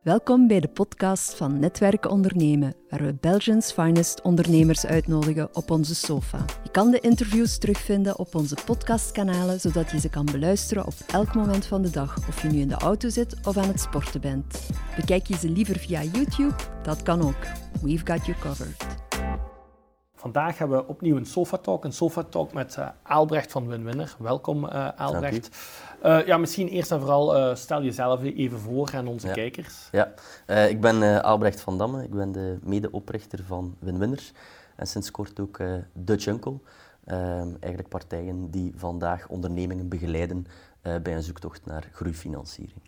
Welkom bij de podcast van Netwerken Ondernemen, waar we Belgians finest ondernemers uitnodigen op onze sofa. Je kan de interviews terugvinden op onze podcastkanalen, zodat je ze kan beluisteren op elk moment van de dag, of je nu in de auto zit of aan het sporten bent. Bekijk je ze liever via YouTube? Dat kan ook. We've got you covered. Vandaag hebben we opnieuw een Sofa Talk, een Sofa Talk met uh, Aalbrecht van Winwinner. Welkom uh, Aalbrecht. Uh, ja, misschien eerst en vooral stel jezelf even voor aan onze ja. kijkers. Ja, ik ben Aalbrecht van Damme, ik ben de medeoprichter van Winwinner en sinds kort ook Dutch Uncle. eigenlijk partijen die vandaag ondernemingen begeleiden bij een zoektocht naar groeifinanciering.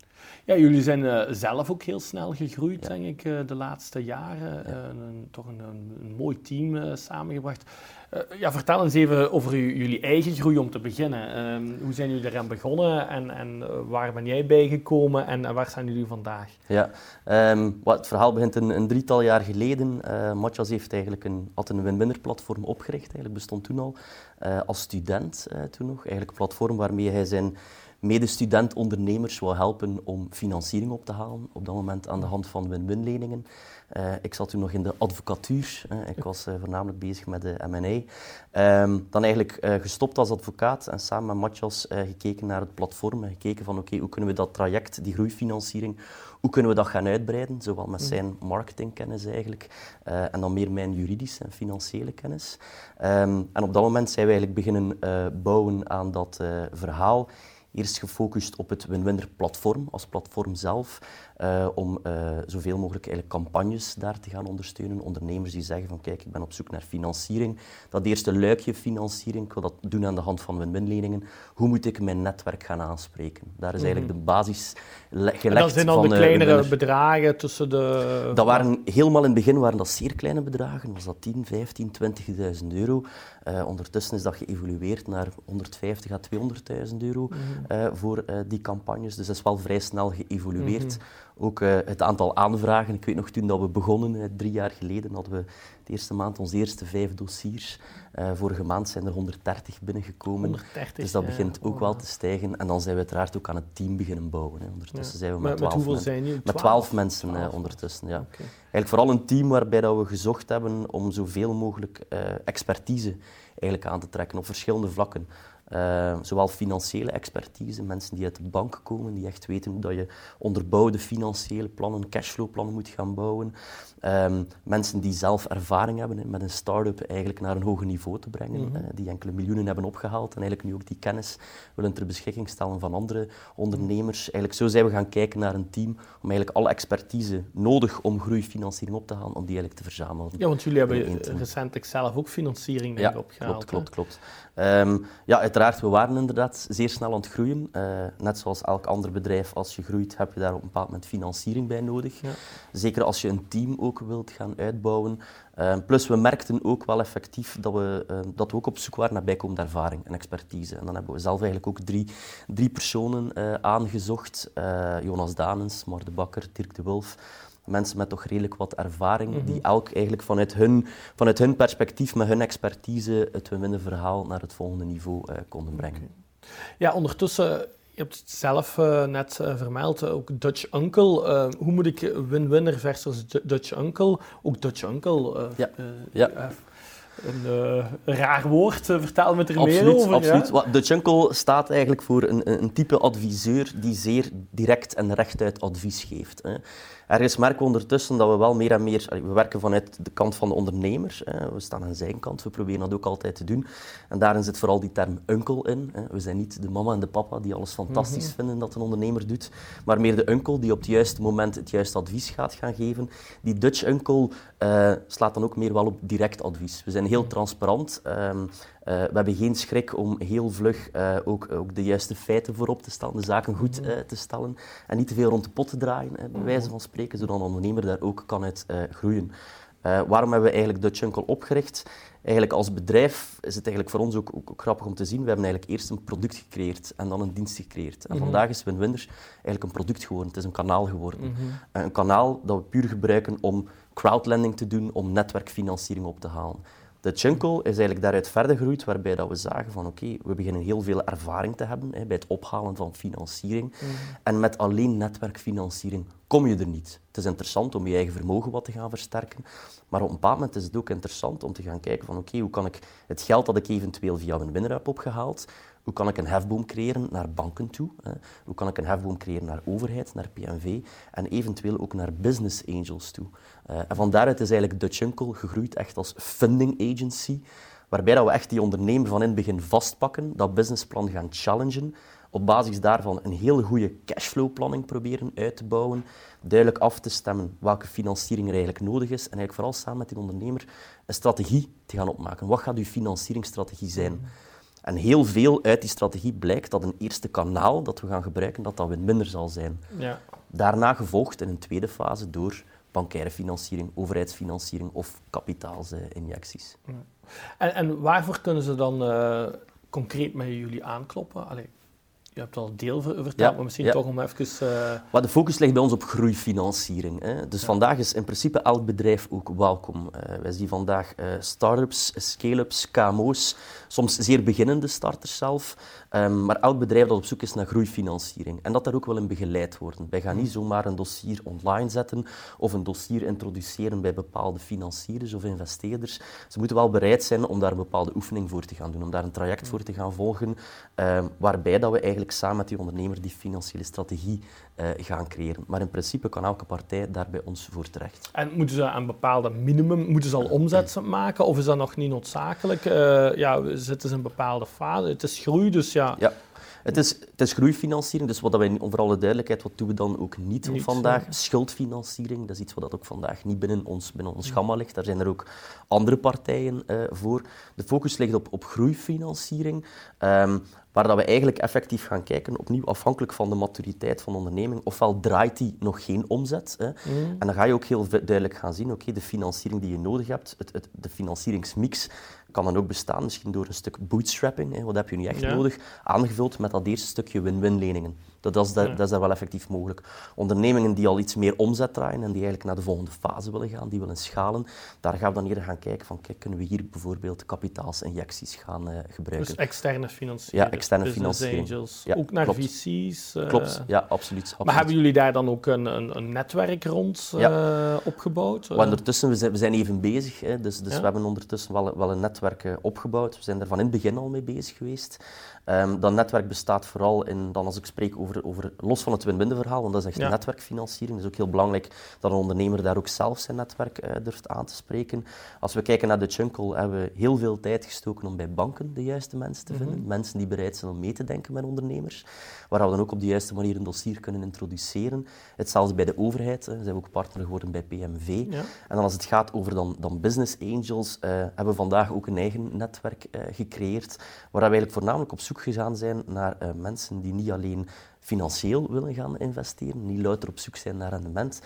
Ja, jullie zijn uh, zelf ook heel snel gegroeid, ja. denk ik, uh, de laatste jaren. Ja. Uh, een, toch een, een, mooi team samengebracht. ja, vertel eens even over u, jullie eigen groei om te beginnen. Ehm, hoe zijn jullie eraan begonnen en, en waar ben jij bijgekomen en waar zijn jullie vandaag? Ja, um, wat, het verhaal begint een, een, drietal jaar geleden. Matjas heeft eigenlijk een, had een win-winner platform opgericht, eigenlijk bestond toen al, als student toen nog. Eigenlijk een platform waarmee hij zijn medestudent-ondernemers wil helpen om financiering op te halen. Op dat moment aan de hand van win-win leningen. Uh, ik zat toen nog in de advocatuur. Ik was uh, voornamelijk bezig met de M&A. Um, dan eigenlijk gestopt als advocaat en samen met Matjas gekeken naar het platform. En gekeken van oké, okay, hoe kunnen we dat traject, die groeifinanciering, hoe kunnen we dat gaan uitbreiden? Zowel met zijn marketingkennis eigenlijk en dan meer mijn juridische en financiële kennis. Um, en op dat moment zijn we eigenlijk beginnen bouwen aan dat verhaal. Eerst gefocust op het Winwinner platform als platform zelf, uh, om uh, zoveel mogelijk eigenlijk campagnes daar te gaan ondersteunen. Ondernemers die zeggen van kijk, ik ben op zoek naar financiering. Dat eerste luikje financiering, ik wil dat doen aan de hand van win-win leningen. Hoe moet ik mijn netwerk gaan aanspreken? Daar is eigenlijk de basis dat zijn dan van, de kleinere uh, bedragen tussen de... Dat waren helemaal in het begin waren dat zeer kleine bedragen. Was dat 10, 15, 20.000 euro. Uh, ondertussen is dat geëvolueerd naar 150 à 200.000 euro mm -hmm. uh, voor uh, die campagnes. Dus dat is wel vrij snel geëvolueerd. Mm -hmm. Ook het aantal aanvragen. Ik weet nog toen dat we begonnen, drie jaar geleden, hadden we de eerste maand onze eerste vijf dossiers. Vorige maand zijn er 130 binnengekomen. 130, dus dat begint ook wel te stijgen. En dan zijn we uiteraard ook aan het team beginnen bouwen. Hè. Ondertussen ja. zijn we met, met 12 hoeveel zijn jullie? Met 12 mensen 12. ondertussen, ja. Okay. Eigenlijk vooral een team waarbij dat we gezocht hebben om zoveel mogelijk expertise eigenlijk aan te trekken op verschillende vlakken. Uh, zowel financiële expertise, mensen die uit de bank komen, die echt weten hoe dat je onderbouwde financiële plannen, cashflowplannen moet gaan bouwen. Um, mensen die zelf ervaring hebben he, met een start-up eigenlijk naar een hoger niveau te brengen, mm -hmm. uh, die enkele miljoenen hebben opgehaald en eigenlijk nu ook die kennis willen ter beschikking stellen van andere ondernemers. Eigenlijk zo zijn we gaan kijken naar een team om eigenlijk alle expertise nodig om groeifinanciering op te halen, om die eigenlijk te verzamelen. Ja, want jullie hebben recentelijk zelf ook financiering ja, opgehaald. Klopt, klopt, klopt. Um, ja, uiteraard, we waren inderdaad zeer snel aan het groeien. Uh, net zoals elk ander bedrijf, als je groeit, heb je daar op een bepaald moment financiering bij nodig. Ja. Zeker als je een team ook wilt gaan uitbouwen. Uh, plus, we merkten ook wel effectief dat we, uh, dat we ook op zoek waren naar bijkomende ervaring en expertise. En dan hebben we zelf eigenlijk ook drie, drie personen aangezocht. Jonas Danens, Mar de Bakker, Dirk de Wulf mensen met toch redelijk wat ervaring, mm -hmm. die elk eigenlijk vanuit hun, vanuit hun perspectief, met hun expertise, het win-verhaal naar het volgende niveau uh, konden brengen. Okay. Ja, ondertussen, je hebt het zelf uh, net uh, vermeld, ook Dutch Uncle. hoe moet ik win-winner versus Dutch Uncle? Ook Dutch Uncle. ja. ja. Een, uh, een, raar woord, uh, vertel me er absoluut, meer over. Absoluut. Ja? De Jungle staat eigenlijk voor een, een, type adviseur die zeer direct en rechtuit advies geeft. Hè. Ergens merken we ondertussen dat we wel meer en meer... We werken vanuit de kant van de ondernemer. Hè. We staan aan zijn kant. We proberen dat ook altijd te doen. En daarin zit vooral die term uncle in. Hè. We zijn niet de mama en de papa die alles fantastisch mm -hmm. vinden dat een ondernemer doet. Maar meer de uncle die op het juiste moment het juiste advies gaat gaan geven. Die Dutch uncle uh, slaat dan ook meer wel op direct advies. We zijn heel transparant. Um, Uh, we hebben geen schrik om heel vlug uh, ook, ook, de juiste feiten voorop te stellen, de zaken goed uh, te stellen en niet te veel rond de pot te draaien, bij wijze van spreken, zodat een ondernemer daar ook kan uit groeien. waarom hebben we eigenlijk Dutch Uncle opgericht? Eigenlijk als bedrijf is het eigenlijk voor ons ook, ook, ook, grappig om te zien. We hebben eigenlijk eerst een product gecreëerd en dan een dienst gecreëerd. En mm -hmm. vandaag is Winwinders eigenlijk een product geworden. Het is een kanaal geworden. Mm -hmm. Een kanaal dat we puur gebruiken om crowdlending te doen, om netwerkfinanciering op te halen. De Chunkel is eigenlijk daaruit verder gegroeid, waarbij dat we zagen van oké, we beginnen heel veel ervaring te hebben hè, bij het ophalen van financiering. Mhm. En met alleen netwerkfinanciering kom je er niet. Het is interessant om je eigen vermogen wat te gaan versterken, maar op een bepaald moment is het ook interessant om te gaan kijken van oké, hoe kan ik het geld dat ik eventueel via een winner heb opgehaald, hoe kan ik een hefboom creëren naar banken toe? Hè? Hoe kan ik een hefboom creëren naar overheid, naar PNV en eventueel ook naar business angels toe? Uh, en van daaruit is eigenlijk Dutch Uncle gegroeid echt als funding agency, waarbij dat we echt die ondernemer van in het begin vastpakken, dat businessplan gaan challengen, op basis daarvan een hele goede cashflow-planning proberen uit te bouwen, duidelijk af te stemmen welke financiering er eigenlijk nodig is en eigenlijk vooral samen met die ondernemer een strategie te gaan opmaken. Wat gaat uw financieringsstrategie zijn? En heel veel uit die strategie blijkt dat een eerste kanaal dat we gaan gebruiken, dat dat minder zal zijn. Ja. Daarna gevolgd in een tweede fase door bankaire financiering, overheidsfinanciering of kapitaalsinjecties. Ja. En, en, waarvoor kunnen ze dan uh, concreet met jullie aankloppen? Allee, je hebt al deel verteld, maar misschien toch om even... Uh... de focus ligt bij ons op groeifinanciering. Hè. Dus vandaag is in principe elk bedrijf ook welkom. Uh, wij zien vandaag uh, start-ups, scale-ups, KMO's, soms zeer beginnende starters zelf, um, maar elk bedrijf dat op zoek is naar groeifinanciering. En dat daar ook wel in begeleid worden. Wij gaan niet zomaar een dossier online zetten of een dossier introduceren bij bepaalde financiers of investeerders. Ze moeten wel bereid zijn om daar een bepaalde oefening voor te gaan doen, om daar een traject voor te gaan volgen, um, waarbij dat we eigenlijk samen met die ondernemer die financiële strategie uh, gaan creëren. Maar in principe kan elke partij daar bij ons voor terecht. En moeten ze een bepaalde minimum, moeten ze al omzet maken of is dat nog niet noodzakelijk? Uh, ja, zitten ze in een bepaalde fase? Het is groei, dus ja. ja. Het is, het is groeifinanciering, dus wat wij, voor alle duidelijkheid, wat doen we dan ook niet, niet vandaag? Schuldfinanciering, dat is iets wat ook vandaag niet binnen ons, binnen ons gamma ligt. Daar zijn er ook andere partijen uh, voor. De focus ligt op, op groeifinanciering. Um, waar dat we eigenlijk effectief gaan kijken, opnieuw afhankelijk van de maturiteit van de onderneming, ofwel draait die nog geen omzet. Hè, mm. En dan ga je ook heel duidelijk gaan zien, oké, de financiering die je nodig hebt, het, het, de financieringsmix kan dan ook bestaan, misschien door een stuk bootstrapping, hè, wat heb je nu echt nodig, aangevuld met dat eerste stukje win-win leningen. Dat, is daar, dat is daar wel effectief mogelijk. Ondernemingen die al iets meer omzet draaien en die eigenlijk naar de volgende fase willen gaan, die willen schalen, daar gaan we dan eerder gaan kijken van, kijk, kunnen we hier bijvoorbeeld kapitaalsinjecties gaan uh, gebruiken. Dus externe financiering. Ja, externe financiering. Angels, ja, ook naar klopt. VC's. Uh, klopt, ja, absoluut, absoluut, Maar hebben jullie daar dan ook een, een, een netwerk rond uh, opgebouwd? ondertussen, we zijn, we zijn even bezig, hè, dus, dus we hebben ondertussen wel, wel een netwerk opgebouwd. We zijn er van in het begin al mee bezig geweest. Um, dat netwerk bestaat vooral in, dan als ik spreek over, over los van het win-win verhaal, want dat is echt ja. netwerkfinanciering. Het is ook heel belangrijk dat een ondernemer daar ook zelf zijn netwerk uh, durft aan te spreken. Als we kijken naar de Chunkel, hebben we heel veel tijd gestoken om bij banken de juiste mensen te vinden. Mm -hmm. Mensen die bereid zijn om mee te denken met ondernemers, waar we dan ook op de juiste manier een dossier kunnen introduceren. Hetzelfde bij de overheid, uh, zijn we ook partner geworden bij PMV. Ja. En dan als het gaat over dan, dan business angels, uh, hebben we vandaag ook een eigen netwerk gecreëerd, waar we eigenlijk voornamelijk op zoek gegaan zijn naar uh, mensen die niet alleen financieel willen gaan investeren, niet louter op zoek zijn naar rendement,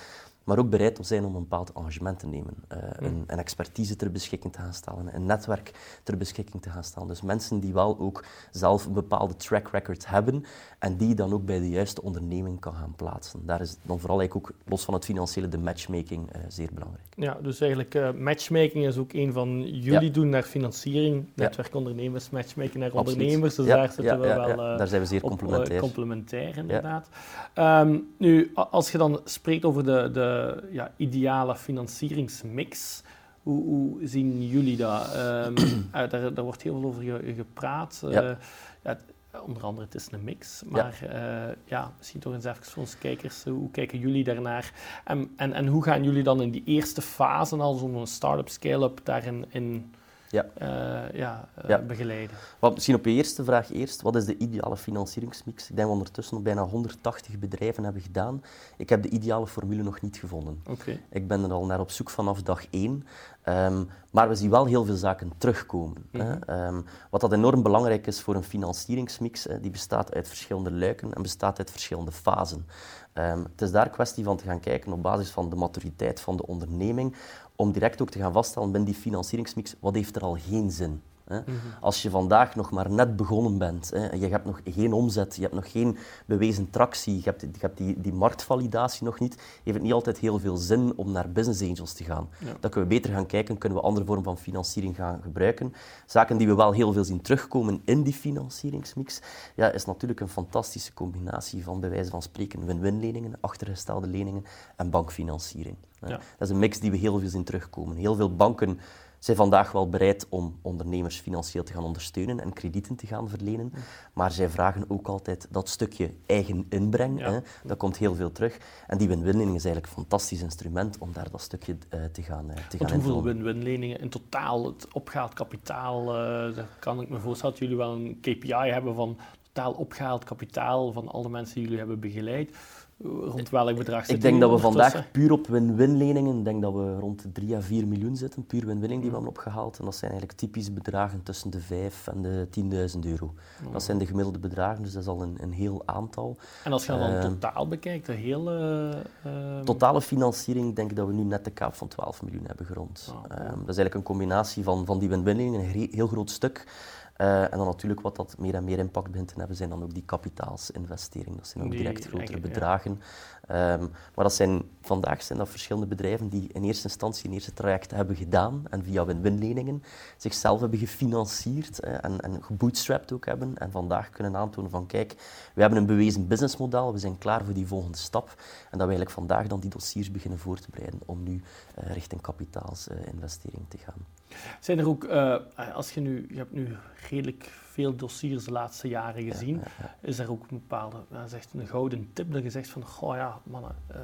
maar ook bereid zijn om een bepaald engagement te nemen. Uh, een, een, expertise ter beschikking te gaan stellen, een netwerk ter beschikking te gaan stellen. Dus mensen die wel ook zelf een bepaalde track record hebben en die dan ook bij de juiste onderneming kan gaan plaatsen. Daar is dan vooral eigenlijk ook, los van het financiële, de matchmaking uh, zeer belangrijk. Ja, dus eigenlijk uh, matchmaking is ook een van jullie ja. doen naar financiering, netwerkondernemers, matchmaking naar Absoluut. ondernemers. Dus daar zitten we wel daar zijn we zeer complementair. complementair, inderdaad. Um, nu, als je dan spreekt over de, de ja, ideale financieringsmix. Hoe, hoe, zien jullie dat? Um, daar, daar, wordt heel veel over gepraat. Ja. Uh, ja, onder andere, het is een mix. Maar ja. Uh, ja, misschien toch eens even voor onze kijkers. Hoe kijken jullie daarnaar? En, en, en hoe gaan jullie dan in die eerste fase, al zo'n start-up, scale-up, daarin in, ja. Uh, ja, uh, ja. begeleiden. Wat, misschien op je eerste vraag eerst. Wat is de ideale financieringsmix? Ik denk dat we ondertussen nog bijna 180 bedrijven hebben gedaan. Ik heb de ideale formule nog niet gevonden. Okay. Ik ben er al naar op zoek vanaf dag één. Um, maar we zien wel heel veel zaken terugkomen. Mm -hmm. um, wat dat enorm belangrijk is voor een financieringsmix, hè, die bestaat uit verschillende luiken en bestaat uit verschillende fasen. Um, het is daar kwestie van te gaan kijken op basis van de maturiteit van de onderneming, om direct ook te gaan vaststellen binnen die financieringsmix, wat heeft er al geen zin? Hè. Mhm. Als je vandaag nog maar net begonnen bent, hè, je hebt nog geen omzet, je hebt nog geen bewezen tractie, je hebt, je hebt die, die marktvalidatie nog niet, heeft het niet altijd heel veel zin om naar business angels te gaan. Dan kunnen we beter gaan kijken, kunnen we andere vormen van financiering gaan gebruiken. Zaken die we wel heel veel zien terugkomen in die financieringsmix, ja, is natuurlijk een fantastische combinatie van bij wijze van spreken win-win leningen, achtergestelde leningen en bankfinanciering. Ja. Dat is een mix die we heel veel zien terugkomen. Heel veel banken zijn vandaag wel bereid om ondernemers financieel te gaan ondersteunen en kredieten te gaan verlenen. Maar zij vragen ook altijd dat stukje eigen inbreng. Hè. Dat komt heel veel terug. En die win-win-lening is eigenlijk een fantastisch instrument om daar dat stukje uh, te gaan, uh, te gaan hoeveel win-win-leningen in totaal, het opgehaald kapitaal, uh, kan ik me voorstellen dat jullie wel een KPI hebben van totaal opgehaald kapitaal van alle mensen die jullie hebben begeleid rond welk bedrag Ik denk dat we vandaag puur op win-win leningen, denk dat we rond de 3 à 4 miljoen zitten, puur win-winning die we hebben opgehaald. En dat zijn eigenlijk typische bedragen tussen de 5 en de 10.000 euro. Dat zijn de gemiddelde bedragen, dus dat is al een, een heel aantal. En als je dan uh, totaal bekijkt, de hele... Uh, Totale financiering, denk ik dat we nu net de kaap van 12 miljoen hebben gerond. Oh, dat is eigenlijk een combinatie van, van die win-win leningen, een heel groot stuk. Uh, en dan natuurlijk wat dat meer en meer impact begint te hebben, zijn dan ook die kapitaalsinvesteringen. Dat zijn ook direct grotere bedragen. Um, maar dat zijn, vandaag zijn dat verschillende bedrijven die in eerste instantie een eerste traject hebben gedaan en via win-win-leningen zichzelf hebben gefinancierd eh, en, en gebootstrapped ook hebben. En vandaag kunnen aantonen van kijk, we hebben een bewezen businessmodel, we zijn klaar voor die volgende stap. En dat we eigenlijk vandaag dan die dossiers beginnen voor te bereiden om nu uh, richting kapitaalsinvestering te gaan. Zijn er ook, uh, als je nu, je hebt nu redelijk veel dossiers de laatste jaren gezien, is er ook een bepaalde, zegt een gouden tip dat je zegt van, goh ja, mannen, uh,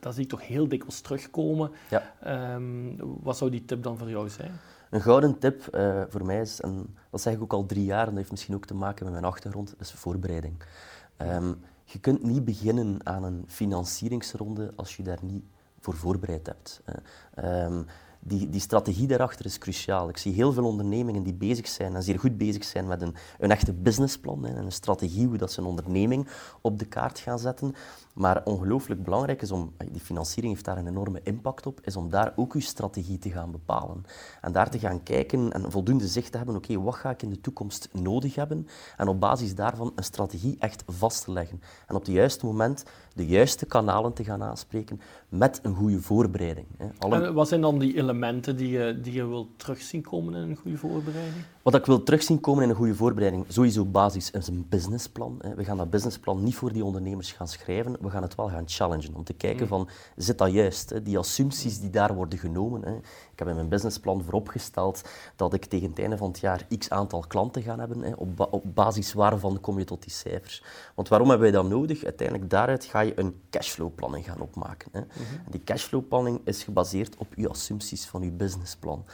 dat zie ik toch heel dikwijls terugkomen. Um, wat zou die tip dan voor jou zijn? Een gouden tip uh, voor mij is, en dat zeg ik ook al drie jaar, en dat heeft misschien ook te maken met mijn achtergrond, is voorbereiding. Um, je kunt niet beginnen aan een financieringsronde als je daar niet voor voorbereid hebt. Um, die, die strategie daarachter is cruciaal. Ik zie heel veel ondernemingen die bezig zijn en zeer goed bezig zijn met een, een echte businessplan en een strategie hoe dat ze een onderneming op de kaart gaan zetten. Maar ongelooflijk belangrijk is om, die financiering heeft daar een enorme impact op, is om daar ook uw strategie te gaan bepalen. En daar te gaan kijken en voldoende zicht te hebben, oké, wat ga ik in de toekomst nodig hebben? En op basis daarvan een strategie echt vast te leggen. En op het juiste moment de juiste kanalen te gaan aanspreken met een goede voorbereiding. Alle... wat zijn dan die elementen die je, die je wilt terugzien komen in een goede voorbereiding? Wat ik wil terugzien komen in een goede voorbereiding, sowieso basis is een businessplan. We gaan dat businessplan niet voor die ondernemers gaan schrijven, we gaan het wel gaan challengen. Om te kijken mm. van, zit dat juist? Die assumpties die daar worden genomen. Ik heb in mijn businessplan vooropgesteld dat ik tegen het einde van het jaar x aantal klanten ga hebben. Op, basis waarvan kom je tot die cijfers? Want waarom hebben wij dat nodig? Uiteindelijk daaruit ga je een cashflow-planning gaan opmaken. Mhm. Die cashflow-planning is gebaseerd op je assumpties van je businessplan.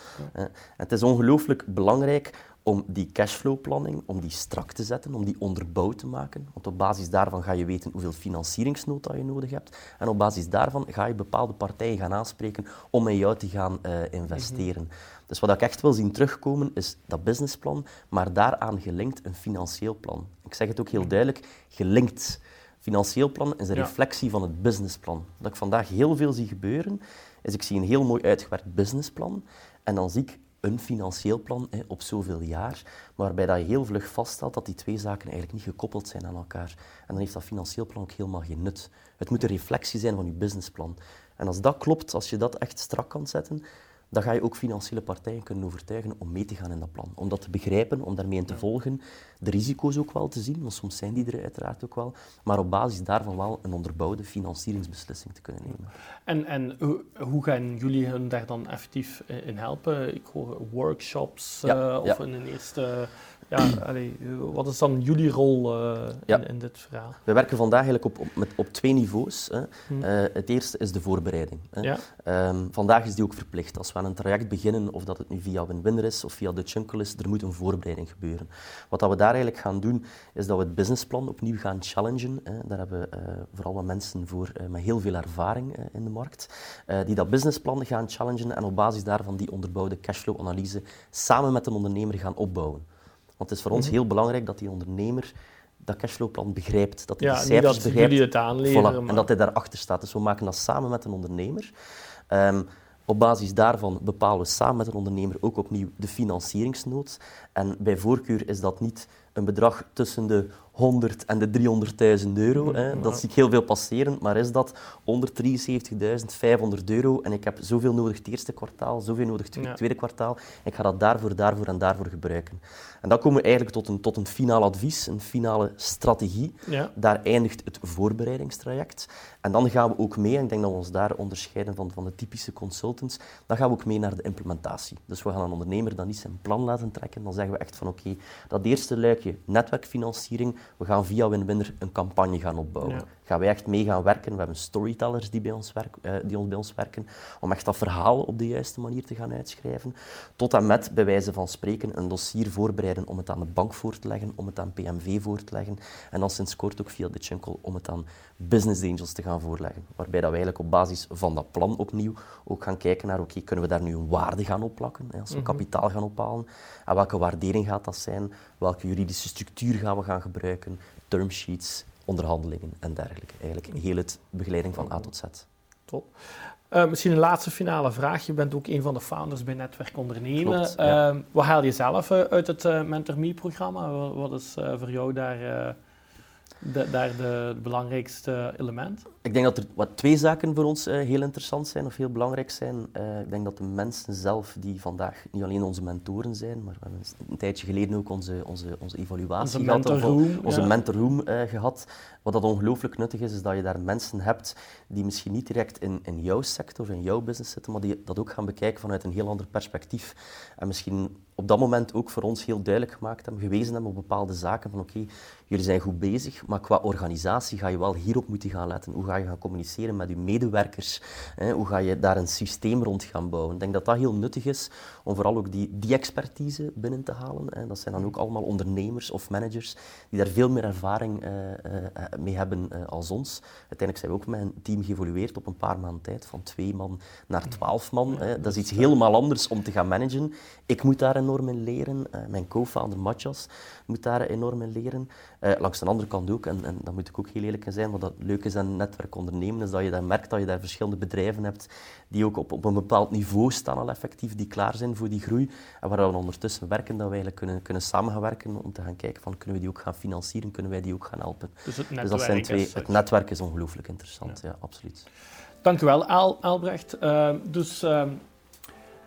Het is ongelooflijk belangrijk om die cashflow-planning, om die strak te zetten, om die onderbouwd te maken. Want op basis daarvan ga je weten hoeveel financieringsnota je nodig hebt. En op basis daarvan ga je bepaalde partijen gaan aanspreken om in jou te gaan uh, investeren. Mhm. Dus wat ik echt wil zien terugkomen, is dat businessplan, maar daaraan gelinkt een financieel plan. Ik zeg het ook heel duidelijk, gelinkt. Financieel plan is een reflectie van het businessplan. Wat ik vandaag heel veel zie gebeuren, is ik zie een heel mooi uitgewerkt businessplan en dan zie ik een financieel plan hè, op zoveel jaar, waarbij dat je heel vlug vaststelt dat die twee zaken eigenlijk niet gekoppeld zijn aan elkaar. En dan heeft dat financieel plan ook helemaal geen nut. Het moet een reflectie zijn van je businessplan. En als dat klopt, als je dat echt strak kan zetten, dan ga je ook financiële partijen kunnen overtuigen om mee te gaan in dat plan. Om dat te begrijpen, om daarmee in te volgen, de risico's ook wel te zien, want soms zijn die er uiteraard ook wel, maar op basis daarvan wel een onderbouwde financieringsbeslissing te kunnen nemen. En, en hoe, gaan jullie hun daar dan effectief in helpen? Ik hoor workshops uh, of ja. een eerste ja, allee, wat is dan jullie rol uh, in, in, dit verhaal? We werken vandaag eigenlijk op, op, met, op twee niveaus. Hè. Hmm. Uh, het eerste is de voorbereiding. Hè. Ja. Um, vandaag is die ook verplicht. Als we aan een traject beginnen, of dat het nu via Win-Winner is of via de Chunkel is, er moet een voorbereiding gebeuren. Wat dat we daar eigenlijk gaan doen, is dat we het businessplan opnieuw gaan challengen. Hè. Daar hebben we uh, vooral wat mensen voor met heel veel ervaring in de markt, die dat businessplan gaan challengen en op basis daarvan die onderbouwde cashflow-analyse samen met een ondernemer gaan opbouwen. Want het is voor ons mhm. heel belangrijk dat die ondernemer dat cashflowplan begrijpt, dat hij ja, de cijfers begrijpt. het aanleren, En dat hij daarachter staat. Dus we maken dat samen met een ondernemer. Um, Op basis daarvan bepalen we samen met een ondernemer ook opnieuw de financieringsnood. En bij voorkeur is dat niet een bedrag tussen de 100 en de 300.000 euro. Hè. Dat zie ik heel veel passeren, maar is dat 173.500 euro en ik heb zoveel nodig het eerste kwartaal, zoveel nodig het tweede kwartaal, ik ga dat daarvoor, daarvoor en daarvoor gebruiken. En dan komen we eigenlijk tot een, tot een finaal advies, een finale strategie. Ja. Daar eindigt het voorbereidingstraject. En dan gaan we ook mee, en ik denk dat we ons daar onderscheiden van, van de typische consultants, dan gaan we ook mee naar de implementatie. Dus we gaan een ondernemer dan niet zijn plan laten trekken, dan zeggen we echt van oké, dat eerste luikje netwerkfinanciering, we gaan via Winwinner een campagne gaan opbouwen. Gaan wij echt mee gaan werken. We hebben storytellers die bij, ons werk, uh, die ons bij ons werken, om echt dat verhaal op de juiste manier te gaan uitschrijven. Tot en met, bij wijze van spreken, een dossier voorbereiden om het aan de bank voor te leggen, om het aan PMV voor te leggen. En dan sinds kort ook via de Chunkel om het aan business angels te gaan voorleggen. Waarbij dat we eigenlijk op basis van dat plan opnieuw ook gaan kijken naar, oké, kunnen we daar nu een waarde gaan opplakken, hè, als we mhm. kapitaal gaan ophalen. En welke waardering gaat dat zijn? Welke juridische structuur gaan we gaan gebruiken? Termsheets, onderhandelingen en dergelijke. Eigenlijk heel het begeleiding van A tot Z. Top. Uh, misschien een laatste finale vraag. Je bent ook een van de founders bij Netwerk Ondernemen. Uh, wat haal je zelf eh, uit het uh, Mentor Me-programma? Wat is voor jou daar de, daar de, belangrijkste element? Ik denk dat er wat twee zaken voor ons uh, heel interessant zijn of heel belangrijk zijn. Uh, ik denk dat de mensen zelf, die vandaag niet alleen onze mentoren zijn, maar we hebben een tijdje geleden ook onze, onze, onze evaluatie onze gehad, mentorroom, onze ja. mentorroom uh, gehad. Wat dat ongelooflijk nuttig is, is dat je daar mensen hebt die misschien niet direct in, in jouw sector, in jouw business zitten, maar die dat ook gaan bekijken vanuit een heel ander perspectief. En misschien op dat moment ook voor ons heel duidelijk gemaakt hebben, gewezen hebben op bepaalde zaken van oké, jullie zijn goed bezig, maar qua organisatie ga je wel hierop moeten gaan letten. Hoe ga je gaan communiceren met je medewerkers? Hè? Hoe ga je daar een systeem rond gaan bouwen? Ik denk dat dat heel nuttig is om vooral ook die, die expertise binnen te halen. Hè? Dat zijn dan ook allemaal ondernemers of managers die daar veel meer ervaring uh, uh, mee hebben uh, als ons. Uiteindelijk zijn we ook met een team geëvolueerd op een paar maanden tijd, van twee man naar twaalf man. Hè? Dat is iets helemaal anders om te gaan managen. Ik moet daar enorm in leren. mijn co-founder Matjas moet daar enorm in leren. Uh, langs de andere kant ook, en, en daar moet ik ook heel eerlijk in zijn, wat dat leuk is aan netwerk ondernemen, is dat je dan merkt dat je daar verschillende bedrijven hebt die ook op, op een bepaald niveau staan al effectief, die klaar zijn voor die groei. En waar we ondertussen werken, dat we eigenlijk kunnen, kunnen samen gaan werken om te gaan kijken van kunnen we die ook gaan financieren, kunnen wij die ook gaan helpen. Dus, het dus dat zijn twee, het netwerk is ongelooflijk interessant, ja. absoluut. Dank u wel, Al, Albrecht. Uh, dus... Uh,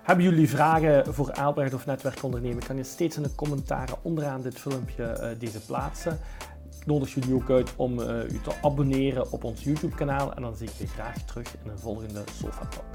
hebben jullie vragen voor Albrecht of Netwerkondernemen? Kan je steeds in de commentaren onderaan dit filmpje uh, deze plaatsen. Ik nodig jullie ook uit om uh, u te abonneren op ons YouTube kanaal en dan zie ik je graag terug in een volgende Sofa Talk.